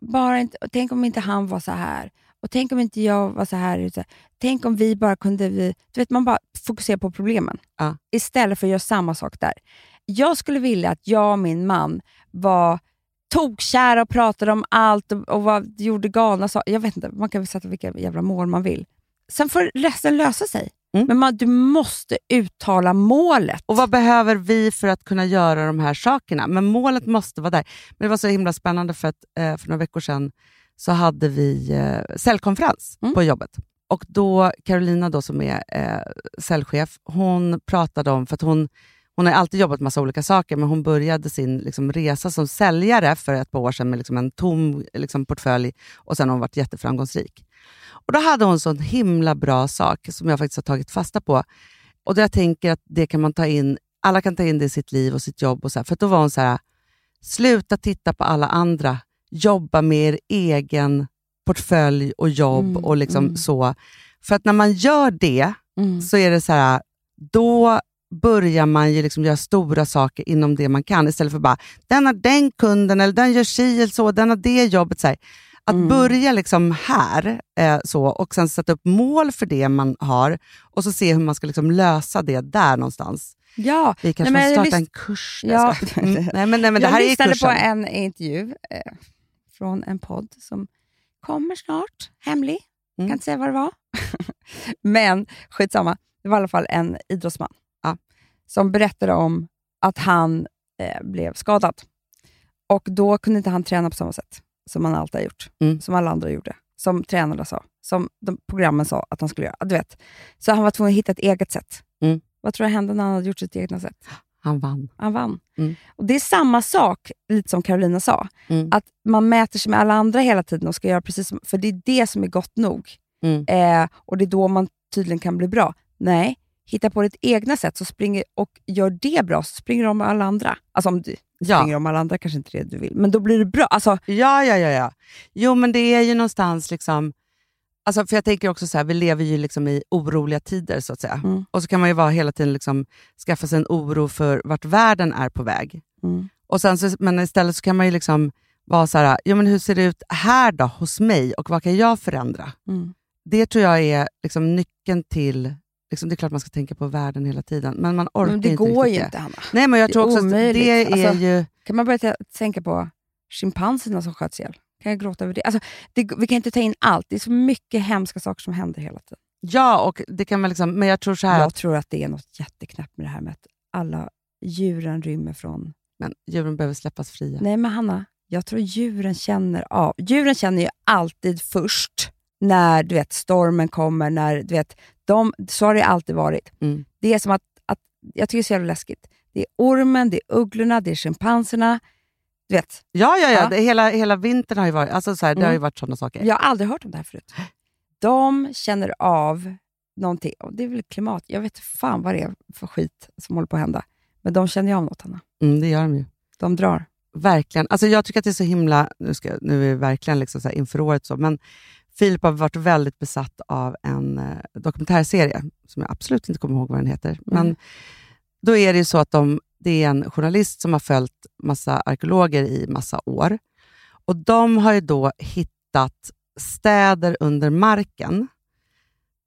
bara inte, tänk om inte han var så här. Och tänk om inte jag var så här. ute. Tänk om vi bara kunde... Vi, du vet, man bara fokuserar på problemen Ja. istället för att göra samma sak där. Jag skulle vilja att jag och min man var tokkära och pratade om allt och, och var, gjorde galna saker. Jag vet inte, man kan väl sätta vilka jävla mål man vill. Sen får resten lösa sig. Mm. Men man, du måste uttala målet. Och vad behöver vi för att kunna göra de här sakerna? Men målet måste vara där. Men det var så himla spännande för att eh, för några veckor sedan så hade vi eh, säljkonferens Mm. på jobbet. Och då Carolina då, som är eh, säljchef, hon pratade om, för att hon, hon har alltid jobbat massa olika saker, men hon började sin liksom, resa som säljare för ett par år sedan med liksom, en tom liksom, portfölj och sen har hon varit jätteframgångsrik. Och Då hade hon en himla bra sak som jag faktiskt har tagit fasta på. Och där jag tänker att det kan man ta in, alla kan ta in det i sitt liv och sitt jobb. Och så här. För då var hon så här, sluta titta på alla andra, jobba med er egen portfölj och jobb Mm, och liksom mm. så. För att när man gör det Mm. så är det så här, då börjar man ju liksom göra stora saker inom det man kan istället för bara, den har den kunden eller den gör si eller så, den har det jobbet. Så här. Att Mm. börja liksom här eh, så, och sen sätta upp mål för det man har och så se hur man ska liksom lösa det där någonstans. Ja, Vi kanske Nej, jag starta en kurs. Ja. Jag Mm. Nej, men, nej, men det jag här är ju lyssnade på en intervju eh, från en podd som kommer snart, hemlig. Mm. Kan inte säga vad det var. Men skitsamma, det var i alla fall en idrottsman. Som berättade om att han eh, blev skadad. Och då kunde inte han träna på samma sätt som han alltid har gjort. Mm. Som alla andra gjorde. Som tränarna sa. Som programmen sa att han skulle göra. Du vet. Så han var tvungen att hitta ett eget sätt. Mm. Vad tror du hände när han hade gjort sitt egna sätt? Han vann. Han vann. Mm. Och Det är samma sak, lite som Carolina sa, Mm. att man mäter sig med alla andra hela tiden och ska göra precis som, för det är det som är gott nog. Mm. Eh, och det är då man tydligen kan bli bra. Nej, hitta på ditt egna sätt så springer, och gör det bra, så springer du om alla andra. Alltså om du Ja. springer om alla andra kanske inte det du vill, men då blir det bra. Alltså, Ja, ja, ja, ja. Jo, men det är ju någonstans liksom... Alltså, för jag tänker också så här, vi lever ju liksom i oroliga tider så att säga. Mm. Och så kan man ju vara hela tiden liksom, skaffa sig en oro för vart världen är på väg. mm. Och sen så, men istället så kan man ju liksom vara så här, jo, men hur ser det ut här då, hos mig och vad kan jag förändra? Mm. Det tror jag är liksom nyckeln till... Liksom, det är klart man ska tänka på världen hela tiden, men man orkar men det inte går ju inte, Hanna. Nej, men jag Det tror också att omöjligt. det är Alltså- ju... Kan man börja tänka på schimpanserna som sköts ihjäl? Kan jag gråta över det? Alltså, det? Vi kan inte ta in allt. Det är så mycket hemska saker som händer hela tiden. Ja, och det kan man liksom, men jag tror så här... Jag att- tror att det är något jätteknäppt med det här med att alla djuren rymmer från... Men djuren behöver släppas fria. Nej men Hanna, jag tror djuren känner av. Djuren känner ju alltid först när du vet, stormen kommer. När, du vet, de, så har det alltid varit. Mm. Det är som att, att, jag tycker det är så jävla läskigt. Det är ormen, det är ugglorna, det är schimpanserna. Du vet, Ja, ja, ja. Ja. Det, hela, hela vintern har ju varit, alltså så här, det Mm. har ju varit sådana saker. Jag har aldrig hört om det här förut. De känner av någonting. Och det är väl klimat. Jag vet fan vad det är för skit som håller på att hända. Men de känner ju av något, Hanna. Mm, det gör de ju. De drar. Verkligen. Alltså jag tycker att det är så himla, nu, ska, nu är vi verkligen liksom så inför året så, men Filip har varit väldigt besatt av en eh, dokumentärserie, som jag absolut inte kommer ihåg vad den heter. Men då är det ju så att de, det är en journalist som har följt massa arkeologer i massa år. Och de har ju då hittat städer under marken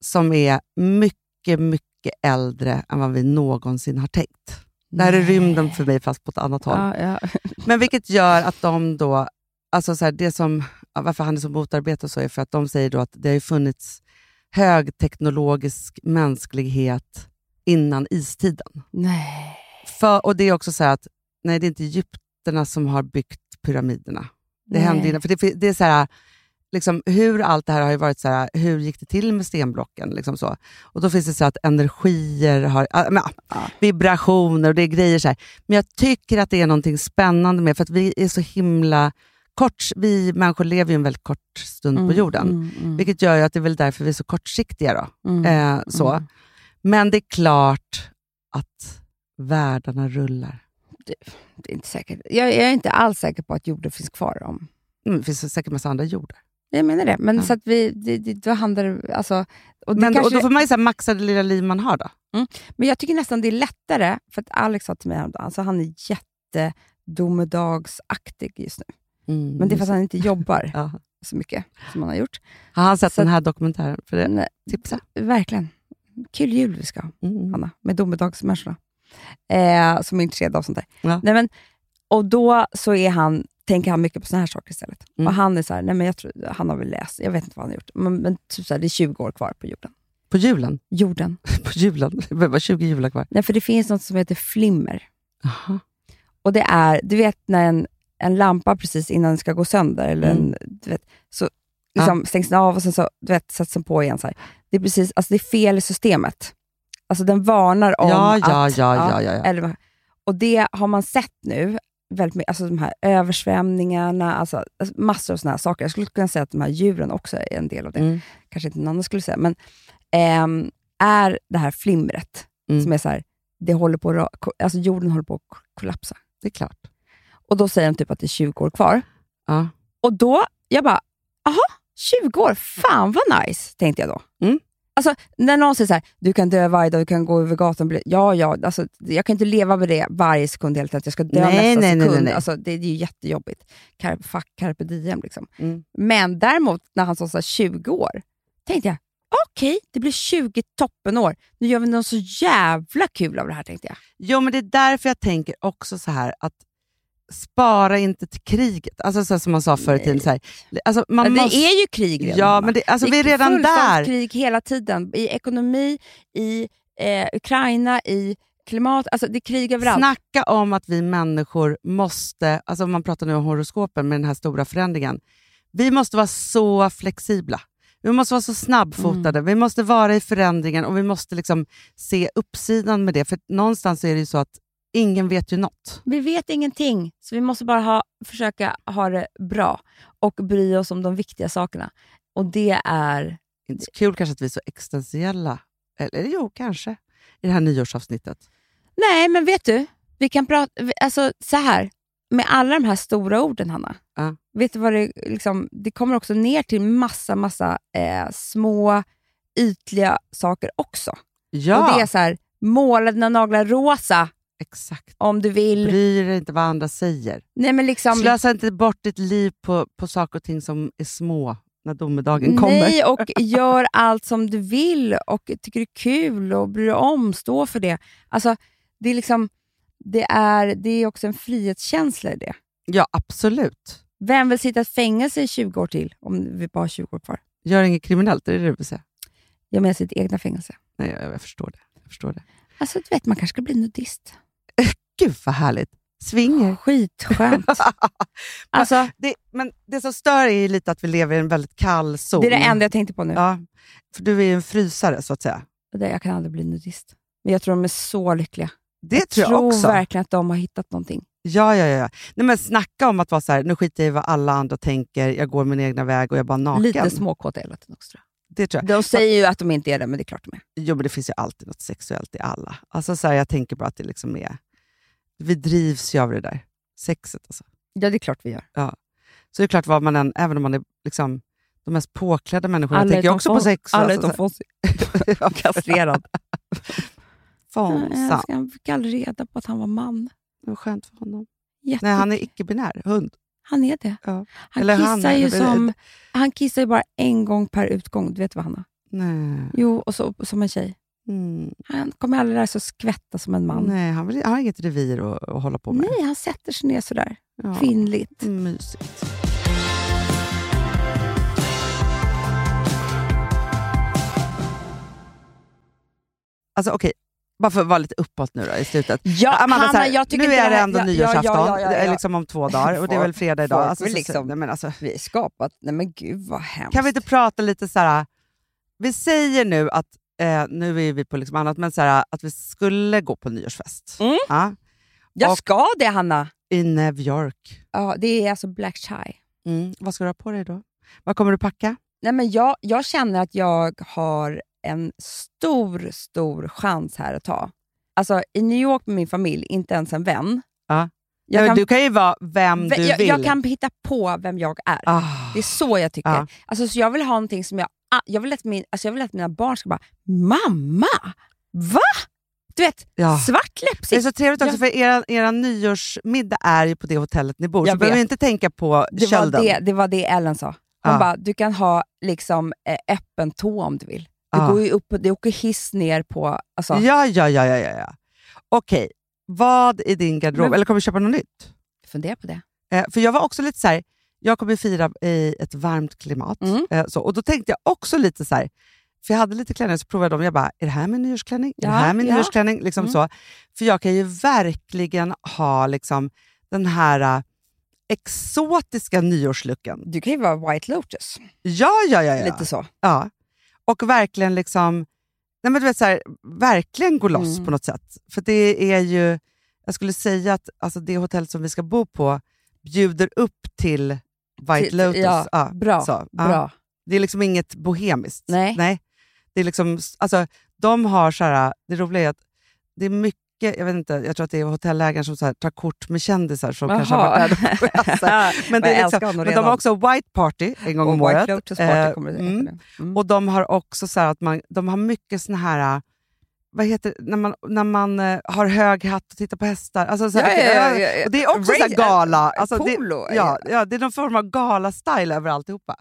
som är mycket, mycket äldre än vad vi någonsin har tänkt. Det här är rymden för mig, fast på ett annat håll. Ja, ja. Men vilket gör att de då, alltså så här, det som, varför han är så motarbetad så är för att de säger då att det har funnits högteknologisk mänsklighet innan istiden. Nej. För, och det är också så här att, nej det är inte egypterna som har byggt pyramiderna. Det Nej. hände innan, för det, det är så här, liksom, hur allt det här har ju varit så här, hur gick det till med stenblocken? Liksom så. Och då finns det så att energier har, ah, men, ah, vibrationer och det är grejer så här. Men jag tycker att det är någonting spännande med, för att vi är så himla kort, vi människor lever ju en väldigt kort stund på jorden. Mm, mm, Vilket gör att det är väl därför vi är så kortsiktiga. Då. mm, Eh, så. mm. Men det är klart att världarna rullar. Det är inte säkert. Jag, jag är inte alls säker på att jorden finns kvar. om Mm, det finns säkert massa andra jordar. Jag menar det. Men Ja. så att vi, det, det, då handlar det... Alltså, och det Men, kanske, och då får man ju så här maxa det lilla liv man har. då. men jag tycker nästan det är lättare, för att Alex sa till mig häromdagen, alltså han är jättedomedagsaktig just nu. Mm, Men det är för att han inte jobbar Ja. så mycket som han har gjort. Har han sett Så den här dokumentären? För det, Nej, tipsa. verkligen. Kul jul vi ska ha, Mm. Hanna, med domedagsmänniskorna. Eh, som är intresserade av sånt där. Ja. Nej, men, och då så är han, tänker han mycket på såna här saker istället. Mm. Och han är så här, nej men jag tror, han har väl läst, jag vet inte vad han har gjort, men, men typ så här, det är 20 år kvar på jorden. På julen? Jorden. På julen? Det var 20 jular kvar. Nej, för det finns något som heter flimmer. Aha. Och det är, du vet när en, en lampa precis innan den ska gå sönder, eller Mm. en, du vet, så liksom stängs den av och sen så, du vet, sätts den på igen. Så här. Det, är precis, alltså det är fel i systemet. Alltså den varnar om Ja, ja, att... ja, ja, ja, ja. Eller, och det har man sett nu, väldigt mycket, alltså de här översvämningarna, alltså, alltså massor av såna här saker. Jag skulle kunna säga att de här djuren också är en del av det. Mm. Kanske inte någon annan skulle säga, men ehm, är det här flimret, Mm. som är så här, det håller på, alltså jorden håller på att ko- kollapsa. Det är klart. Och då säger de typ att det är 20 år kvar. Ja. Och då, jag bara, aha, 20 år, fan vad nice, tänkte jag då. Mm. Alltså, när någon säger så här, du kan dö varje dag, du kan gå över gatan. och bli-" Ja, ja, alltså, jag kan inte leva med det varje sekund hela tiden, att jag ska dö Nej, nästa nej, sekund. nej, nej. Alltså, det, det är ju jättejobbigt. Car- fuck carpe diem. Liksom. Mm. Men däremot, när han sa så här 20 år, tänkte jag, okej, det blir 20 toppenår. Nu gör vi något så jävla kul av det här, tänkte jag. Jo, men det är därför jag tänker också så här att spara inte till kriget. Alltså så som man sa förr i tiden. Så här. Alltså, man det måste... är ju krig redan. Ja, men det, alltså, Det vi är redan där. fullståndskrig hela tiden. I ekonomi, i eh, Ukraina, i klimat. Alltså det är krig överallt. Snacka om att vi människor måste, alltså om man pratar nu om horoskopen med den här stora förändringen, vi måste vara så flexibla. Vi måste vara så snabbfotade, Mm. vi måste vara i förändringen och vi måste liksom se uppsidan med det. För någonstans är det ju så att ingen vet ju något. Vi vet ingenting, så vi måste bara ha, försöka ha det bra och bry oss om de viktiga sakerna. Och det är... Inte så kul kanske att vi är så existentiella, eller jo, kanske, i det här nyårsavsnittet. Nej, men vet du? Vi kan prata... Alltså så här, med alla de här stora orden, Hanna. Ja. Vet du vad det liksom... Det kommer också ner till massa, massa eh, små, ytliga saker också. Ja, Och det är så här, måla dina naglar rosa exakt. om du vill. Bry dig inte vad andra säger. Nej, men liksom, Slösa inte bort ditt liv på, på saker och ting som är små när domedagen kommer. Nej, och gör allt som du vill och tycker det är kul och bryr dig om. Stå för det. Alltså, det, är liksom, det, är, det är också en frihetskänsla i det. Ja, absolut. Vem vill sitta i fängelse i 20 år till om vi bara har 20 år kvar? Gör inget kriminellt, är det det du vill säga? Jag menar sitt egna fängelse. Nej, jag, jag förstår det. Jag förstår det. Alltså, du vet, man kanske ska bli nudist. Gud vad härligt. Swinger. Skitskönt. alltså, Det, men det som stör är ju lite att vi lever i en väldigt kall zon. det är det enda jag tänkte på nu. Ja, för du är ju en frysare så att säga. Det- Jag kan aldrig bli nudist. Men jag tror de är så lyckliga. Det tror jag också. verkligen att de har hittat någonting. Ja, ja, ja. Nej, men snacka om att vara så här, nu skiter jag i vad alla andra tänker, jag går min egna väg och jag är bara naken. Lite småkåta hela tiden också. Tror Det tror jag. jag. De säger ju att de inte är det, men det är klart de är. Jo, men det finns ju alltid något sexuellt i alla. Alltså, så här, jag tänker bara att det liksom är... Vi drivs ju av det där sexet. Alltså. Ja, det är klart vi gör. Så det är klart, vad man än, även om man är liksom, de mest påklädda människorna Alla tänker också på sex. Alla alltså, utom här- Kastrerad. Fångsam. Jag fick aldrig reda på att han var man. Det var skönt för honom. Jätte... Nej, han är icke-binär. Hund. Han är det. Ja. Han Eller kissar han, ju som... Han kissar ju bara en gång per utgång. Du vet vad han har? Nej. Jo, och så, som en tjej. Mm. Han kommer aldrig lära sig att skvätta som en man. Nej, han, vill, han har inget revir att, att hålla på med. Nej, han sätter sig ner sådär. Ja. Kvinnligt. Mysigt. Alltså okej, bara för att vara lite uppåt nu då i slutet. Ja, Amanda, här, jag tycker nu är det ändå ja, nyårsafton, Ja, ja, ja, liksom om två dagar och det är väl fredag idag. Folk Alltså, så- liksom- nej, men alltså, Vi är skapat... Nej men gud vad hemskt. kan vi inte prata lite så här. vi säger nu att, eh, nu är vi på liksom annat, men så här, att vi skulle gå på nyårsfest. Mm. Ja, Jag och- ska det Hanna! I New York. Ja, det är alltså black tie. Mm. Vad ska du ha på dig då? Vad kommer du packa? Nej, men jag, jag känner att jag har en stor, stor chans här att ta. Alltså i New York med min familj, inte ens en vän. Ja. Jag, Ja, kan, du kan ju vara vem du jag, vill. jag kan hitta på vem jag är. Ah. Det är så jag tycker. Ja. Alltså, så jag vill ha någonting som jag... Jag vill, att min, alltså, jag vill att mina barn ska bara “Mamma! Va?” Du vet, Ja. svart Det är läppstift. så trevligt också, Ja. för era, era nyårsmiddag är ju på det hotellet ni bor, Jag så behöver vet. ni inte tänka på Det var kölden. det, det var det Ellen sa. Hon Ja. bara, du kan ha liksom eh, öppen tå om du vill. Det, Ja. går ju upp, det åker hiss ner på... Alltså, Ja, ja, ja. ja, ja. Okej, vad är din garderob? Men- Eller kommer du köpa något nytt? Fundera på det. Eh, för jag var också lite så här, jag kommer fira i ett varmt klimat. Mm. Eh, så, och då tänkte jag också lite så här, för jag hade lite klänningar så provade jag dem. Jag bara, är det här min nyårsklänning? är det Ja, här min ja. nyårsklänning? Liksom Mm. så. För jag kan ju verkligen ha liksom, den här eh, exotiska nyårslooken. Du kan ju vara White Lotus. Ja, ja, ja. ja. Lite så. Ja. Och verkligen liksom, nej men du vet så här, verkligen gå loss Mm. på något sätt. För det är ju, jag skulle säga att alltså det hotell som vi ska bo på bjuder upp till White Lotus. ja, bra, så, ja. Bra. Det är liksom inget bohemiskt. Nej. Det är liksom, alltså, de har så här, det roliga är att det är mycket, jag vet inte, jag tror att det är hotellägaren som så här, tar kort med kändisar som kanske har varit där resor. Men, det är liksom, men de har också White Party en gång om och året. Eh, mm. Mm. Och de har också så här att man, de har mycket såna här, vad heter när man, när man eh, har hög hatt och tittar på hästar. Alltså, så här, Ja, ja, ja, det är också så här Ra- gala. Alltså, Polo, det, ja, ja, det är någon form av gala-style över alltihopa.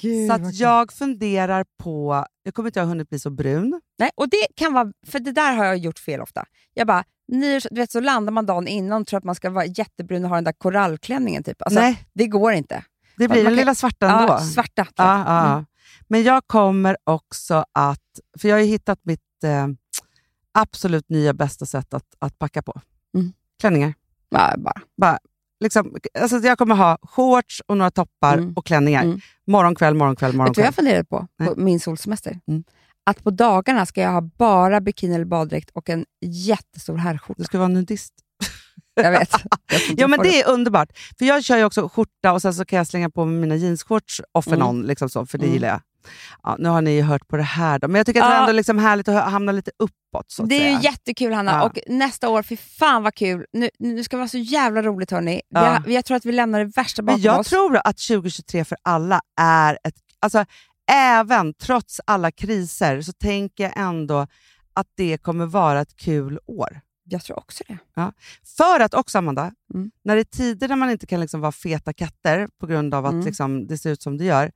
Gud, Så att jag funderar på, jag kommer inte ha hunnit bli så brun. Nej, och det kan vara, för det där har jag gjort fel ofta. Jag bara, nyårs, du vet, så landar man dagen innan och tror att man ska vara jättebrun och ha den där korallklänningen. Typ. Alltså, Nej, Det går inte. det blir den kan- lilla svarta ändå. Ja, svarta. Ja, ja, ja. Mm. Men jag kommer också att, för jag har ju hittat mitt eh, absolut nya bästa sätt att, att packa på. Mm. Klänningar. Ja, bara. Bara, liksom, alltså jag kommer ha shorts och några toppar Mm. och klänningar. Mm. Morgon, kväll, morgon, kväll, morgon, Vet du vad jag funderade på, på min solsemester? Mm. Att på dagarna ska jag ha bara bikini eller baddräkt och en jättestor herrskjorta. Du ska vara nudist. Jag vet. Jag Ja, men det är underbart. För jag kör ju också skjorta och sen så kan jag slänga på mig mina jeansshorts off and Mm. on, liksom så, för det Mm. gillar jag. Ja, nu har ni ju hört på det här då. men jag tycker att det är Ja. ändå liksom härligt att hamna lite uppåt. Så att Det är säga. ju jättekul Hanna Ja. och nästa år, fy fan vad kul. Nu, nu ska det vara så jävla roligt hörni. Ja. vi- jag tror att vi lämnar det värsta bakom jag oss. tror att 2023 för alla är ett... Alltså, även trots alla kriser så tänker jag ändå att det kommer vara ett kul år. Jag tror också det. För att också, Amanda, Mm. när det är tider när man inte kan liksom vara feta katter på grund av att Mm. liksom, det ser ut som det gör,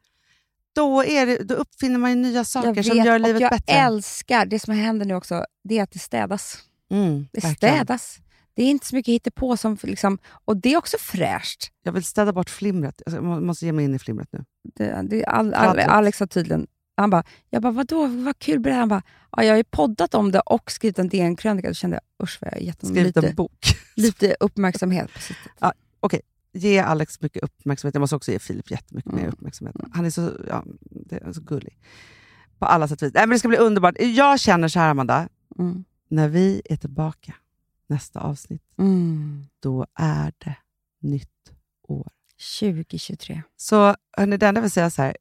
då, är det, då uppfinner man ju nya saker Jag som vet, gör livet jag bättre. älskar, det som händer nu också, det är att det städas. Mm, Det verkligen. städas. Det är inte så mycket hittepå som liksom, och det är också fräscht. Jag vill städa bort flimret. Jag måste ge mig in i flimret nu. Det, det, all, all. Alex har tydligen... Han bara, jag bara, vadå, vad kul berätta. Han bara, ja, jag har ju poddat om det och skrivit en DN-krönika. Då kände jag, usch vad jag har gett honom Skrivit lite, en bok. lite uppmärksamhet på sitt. Ge Alex mycket uppmärksamhet. Jag måste också ge Filip jättemycket mer Mm. uppmärksamhet. Han är så, ja, är så gullig. På alla sätt och vis. Nej, men Det ska bli underbart. Jag känner så här, Amanda. Mm. När vi är tillbaka nästa avsnitt, Mm. då är det nytt år. 2023. Så hörni, det enda jag vill säga är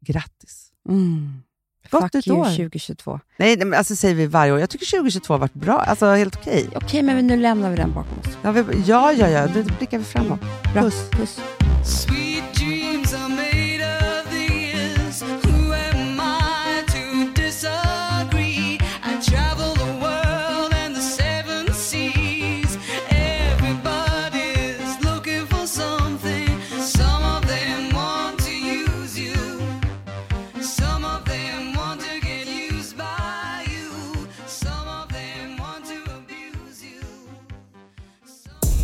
grattis. Mm. Gott Fuck you år. 2022. Nej, nej men alltså säger vi varje år. Jag tycker 2022 har varit bra. Alltså helt okej. Okej, men nu lämnar vi den bakom oss. Ja, vi- ja, ja, ja. Nu blickar vi framåt. Bra. Puss. Puss. Sweet